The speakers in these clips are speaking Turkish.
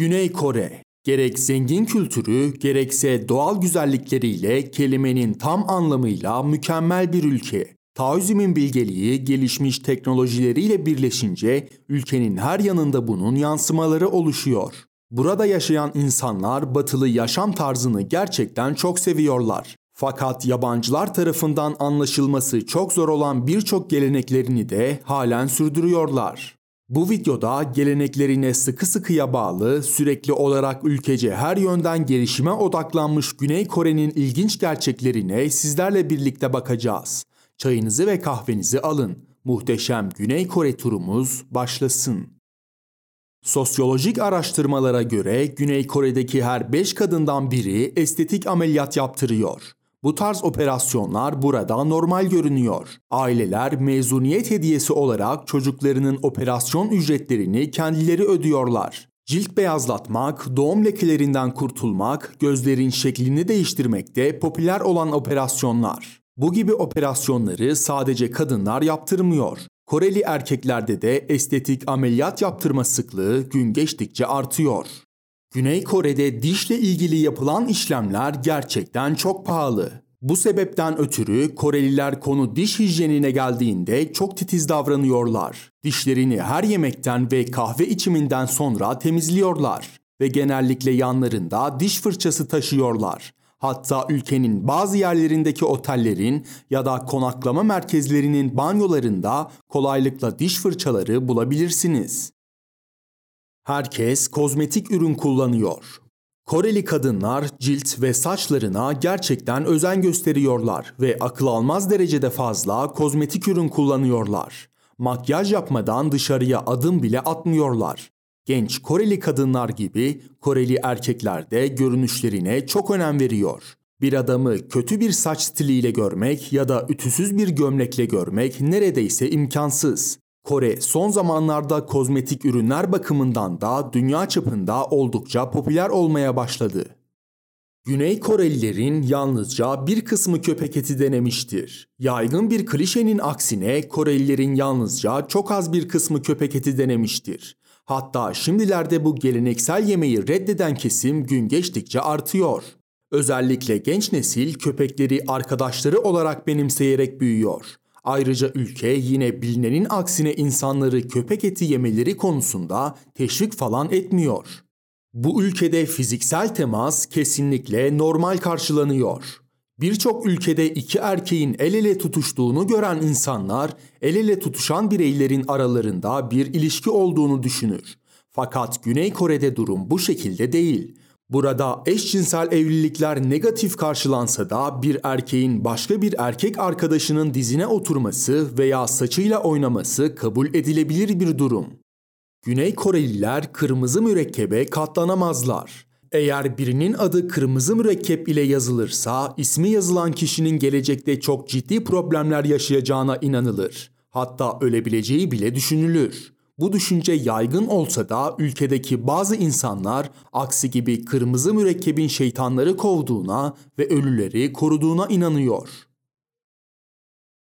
Güney Kore gerek zengin kültürü gerekse doğal güzellikleriyle kelimenin tam anlamıyla mükemmel bir ülke. Taoizmin bilgeliği gelişmiş teknolojileriyle birleşince ülkenin her yanında bunun yansımaları oluşuyor. Burada yaşayan insanlar batılı yaşam tarzını gerçekten çok seviyorlar. Fakat yabancılar tarafından anlaşılması çok zor olan birçok geleneklerini de halen sürdürüyorlar. Bu videoda geleneklerine sıkı sıkıya bağlı, sürekli olarak ülkece her yönden gelişime odaklanmış Güney Kore'nin ilginç gerçeklerine sizlerle birlikte bakacağız. Çayınızı ve kahvenizi alın. Muhteşem Güney Kore turumuz başlasın. Sosyolojik araştırmalara göre Güney Kore'deki her 5 kadından biri estetik ameliyat yaptırıyor. Bu tarz operasyonlar burada normal görünüyor. Aileler mezuniyet hediyesi olarak çocuklarının operasyon ücretlerini kendileri ödüyorlar. Cilt beyazlatmak, doğum lekelerinden kurtulmak, gözlerin şeklini değiştirmek de popüler olan operasyonlar. Bu gibi operasyonları sadece kadınlar yaptırmıyor. Koreli erkeklerde de estetik ameliyat yaptırma sıklığı gün geçtikçe artıyor. Güney Kore'de dişle ilgili yapılan işlemler gerçekten çok pahalı. Bu sebepten ötürü Koreliler konu diş hijyenine geldiğinde çok titiz davranıyorlar. Dişlerini her yemekten ve kahve içiminden sonra temizliyorlar ve genellikle yanlarında diş fırçası taşıyorlar. Hatta ülkenin bazı yerlerindeki otellerin ya da konaklama merkezlerinin banyolarında kolaylıkla diş fırçaları bulabilirsiniz. Herkes kozmetik ürün kullanıyor. Koreli kadınlar cilt ve saçlarına gerçekten özen gösteriyorlar ve akıl almaz derecede fazla kozmetik ürün kullanıyorlar. Makyaj yapmadan dışarıya adım bile atmıyorlar. Genç Koreli kadınlar gibi Koreli erkekler de görünüşlerine çok önem veriyor. Bir adamı kötü bir saç stiliyle görmek ya da ütüsüz bir gömlekle görmek neredeyse imkansız. Kore son zamanlarda kozmetik ürünler bakımından da dünya çapında oldukça popüler olmaya başladı. Güney Korelilerin yalnızca bir kısmı köpek eti denemiştir. Yaygın bir klişenin aksine Korelilerin yalnızca çok az bir kısmı köpek eti denemiştir. Hatta şimdilerde bu geleneksel yemeği reddeden kesim gün geçtikçe artıyor. Özellikle genç nesil köpekleri arkadaşları olarak benimseyerek büyüyor. Ayrıca ülke yine bilinenin aksine insanları köpek eti yemeleri konusunda teşvik falan etmiyor. Bu ülkede fiziksel temas kesinlikle normal karşılanıyor. Birçok ülkede iki erkeğin el ele tutuştuğunu gören insanlar el ele tutuşan bireylerin aralarında bir ilişki olduğunu düşünür. Fakat Güney Kore'de durum bu şekilde değil. Burada eşcinsel evlilikler negatif karşılansa da bir erkeğin başka bir erkek arkadaşının dizine oturması veya saçıyla oynaması kabul edilebilir bir durum. Güney Koreliler kırmızı mürekkebe katlanamazlar. Eğer birinin adı kırmızı mürekkep ile yazılırsa ismi yazılan kişinin gelecekte çok ciddi problemler yaşayacağına inanılır. Hatta ölebileceği bile düşünülür. Bu düşünce yaygın olsa da ülkedeki bazı insanlar aksi gibi kırmızı mürekkebin şeytanları kovduğuna ve ölüleri koruduğuna inanıyor.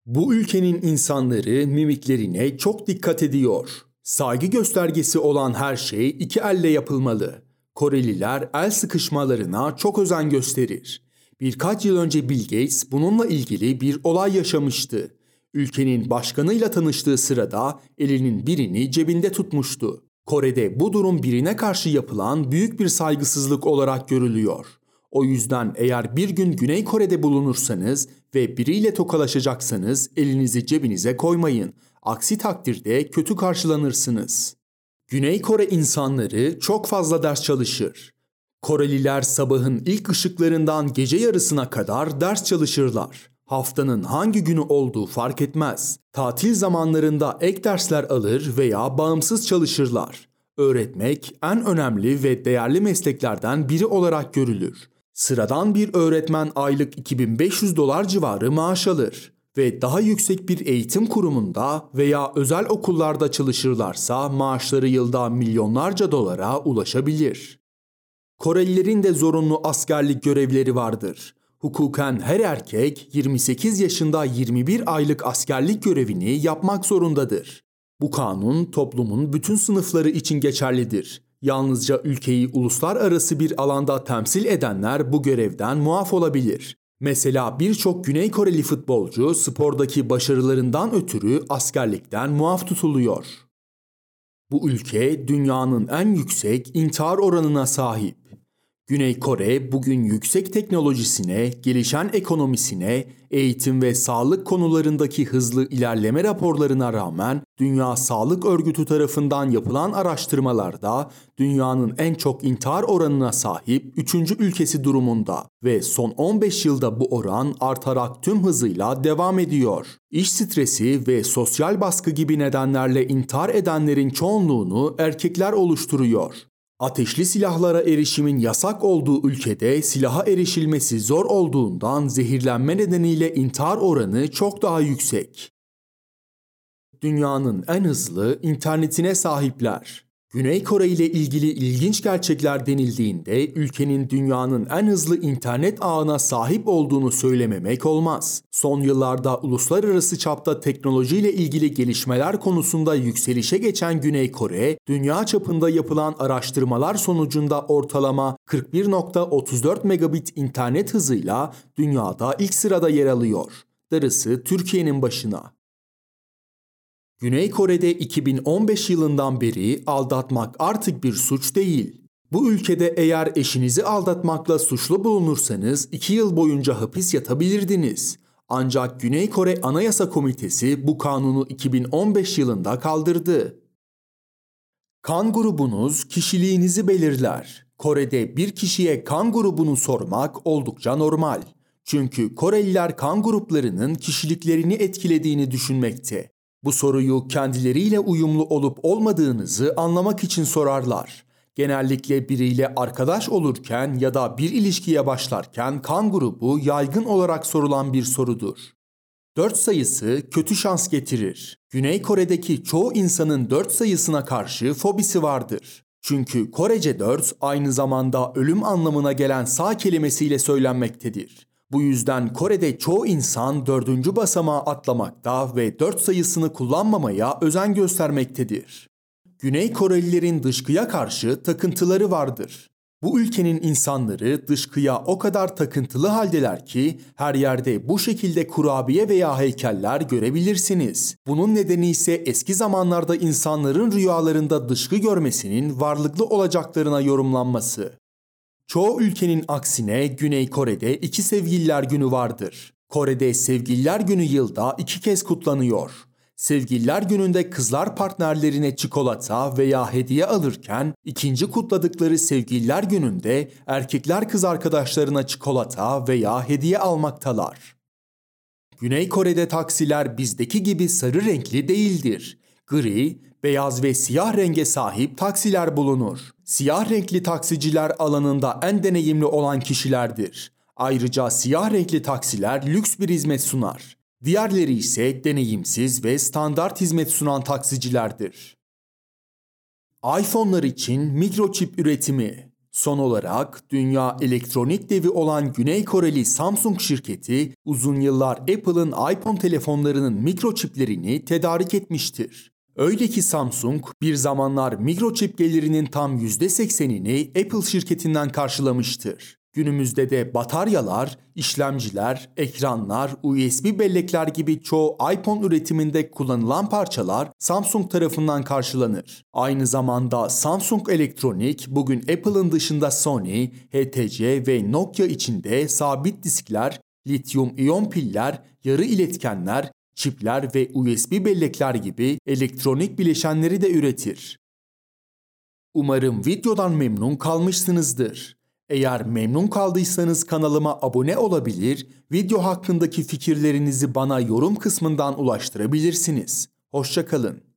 Bu ülkenin insanları mimiklerine çok dikkat ediyor. Saygı göstergesi olan her şey iki elle yapılmalı. Koreliler el sıkışmalarına çok özen gösterir. Birkaç yıl önce Bill Gates bununla ilgili bir olay yaşamıştı. Ülkenin başkanıyla tanıştığı sırada elinin birini cebinde tutmuştu. Kore'de bu durum birine karşı yapılan büyük bir saygısızlık olarak görülüyor. O yüzden eğer bir gün Güney Kore'de bulunursanız ve biriyle tokalaşacaksanız elinizi cebinize koymayın. Aksi takdirde kötü karşılanırsınız. Güney Kore insanları çok fazla ders çalışır. Koreliler sabahın ilk ışıklarından gece yarısına kadar ders çalışırlar. Haftanın hangi günü olduğu fark etmez. Tatil zamanlarında ek dersler alır veya bağımsız çalışırlar. Öğretmek en önemli ve değerli mesleklerden biri olarak görülür. Sıradan bir öğretmen aylık 2500 dolar civarı maaş alır ve daha yüksek bir eğitim kurumunda veya özel okullarda çalışırlarsa maaşları yılda milyonlarca dolara ulaşabilir. Korelilerin de zorunlu askerlik görevleri vardır. Hukuken her erkek 28 yaşında 21 aylık askerlik görevini yapmak zorundadır. Bu kanun toplumun bütün sınıfları için geçerlidir. Yalnızca ülkeyi uluslararası bir alanda temsil edenler bu görevden muaf olabilir. Mesela birçok Güney Koreli futbolcu spordaki başarılarından ötürü askerlikten muaf tutuluyor. Bu ülke dünyanın en yüksek intihar oranına sahip. Güney Kore bugün yüksek teknolojisine, gelişen ekonomisine, eğitim ve sağlık konularındaki hızlı ilerleme raporlarına rağmen Dünya Sağlık Örgütü tarafından yapılan araştırmalarda dünyanın en çok intihar oranına sahip 3. ülkesi durumunda ve son 15 yılda bu oran artarak tüm hızıyla devam ediyor. İş stresi ve sosyal baskı gibi nedenlerle intihar edenlerin çoğunluğunu erkekler oluşturuyor. Ateşli silahlara erişimin yasak olduğu ülkede silaha erişilmesi zor olduğundan zehirlenme nedeniyle intihar oranı çok daha yüksek. Dünyanın en hızlı internetine sahipler. Güney Kore ile ilgili ilginç gerçekler denildiğinde ülkenin dünyanın en hızlı internet ağına sahip olduğunu söylememek olmaz. Son yıllarda uluslararası çapta teknoloji ile ilgili gelişmeler konusunda yükselişe geçen Güney Kore, dünya çapında yapılan araştırmalar sonucunda ortalama 41.34 megabit internet hızıyla dünyada ilk sırada yer alıyor. Darısı Türkiye'nin başına. Güney Kore'de 2015 yılından beri aldatmak artık bir suç değil. Bu ülkede eğer eşinizi aldatmakla suçlu bulunursanız 2 yıl boyunca hapis yatabilirdiniz. Ancak Güney Kore Anayasa Komitesi bu kanunu 2015 yılında kaldırdı. Kan grubunuz kişiliğinizi belirler. Kore'de bir kişiye kan grubunu sormak oldukça normal. Çünkü Koreliler kan gruplarının kişiliklerini etkilediğini düşünmekte. Bu soruyu kendileriyle uyumlu olup olmadığınızı anlamak için sorarlar. Genellikle biriyle arkadaş olurken ya da bir ilişkiye başlarken kan grubu yaygın olarak sorulan bir sorudur. 4 sayısı kötü şans getirir. Güney Kore'deki çoğu insanın 4 sayısına karşı fobisi vardır. Çünkü Korece 4 aynı zamanda ölüm anlamına gelen sağ kelimesiyle söylenmektedir. Bu yüzden Kore'de çoğu insan dördüncü basamağı atlamakta ve dört sayısını kullanmamaya özen göstermektedir. Güney Korelilerin dışkıya karşı takıntıları vardır. Bu ülkenin insanları dışkıya o kadar takıntılı haldeler ki her yerde bu şekilde kurabiye veya heykeller görebilirsiniz. Bunun nedeni ise eski zamanlarda insanların rüyalarında dışkı görmesinin varlıklı olacaklarına yorumlanması. Çoğu ülkenin aksine Güney Kore'de iki sevgililer günü vardır. Kore'de sevgililer günü yılda iki kez kutlanıyor. Sevgililer gününde kızlar partnerlerine çikolata veya hediye alırken ikinci kutladıkları sevgililer gününde erkekler kız arkadaşlarına çikolata veya hediye almaktalar. Güney Kore'de taksiler bizdeki gibi sarı renkli değildir. Gri, beyaz ve siyah renge sahip taksiler bulunur. Siyah renkli taksiciler alanında en deneyimli olan kişilerdir. Ayrıca siyah renkli taksiler lüks bir hizmet sunar. Diğerleri ise deneyimsiz ve standart hizmet sunan taksicilerdir. iPhone'lar için mikroçip üretimi Son olarak dünya elektronik devi olan Güney Koreli Samsung şirketi uzun yıllar Apple'ın iPhone telefonlarının mikroçiplerini tedarik etmiştir. Öyle ki Samsung bir zamanlar mikroçip gelirinin tam %80'ini Apple şirketinden karşılamıştır. Günümüzde de bataryalar, işlemciler, ekranlar, USB bellekler gibi çoğu iPhone üretiminde kullanılan parçalar Samsung tarafından karşılanır. Aynı zamanda Samsung Elektronik bugün Apple'ın dışında Sony, HTC ve Nokia içinde sabit diskler, lityum iyon piller, yarı iletkenler, çipler ve USB bellekler gibi elektronik bileşenleri de üretir. Umarım videodan memnun kalmışsınızdır. Eğer memnun kaldıysanız kanalıma abone olabilir, video hakkındaki fikirlerinizi bana yorum kısmından ulaştırabilirsiniz. Hoşçakalın.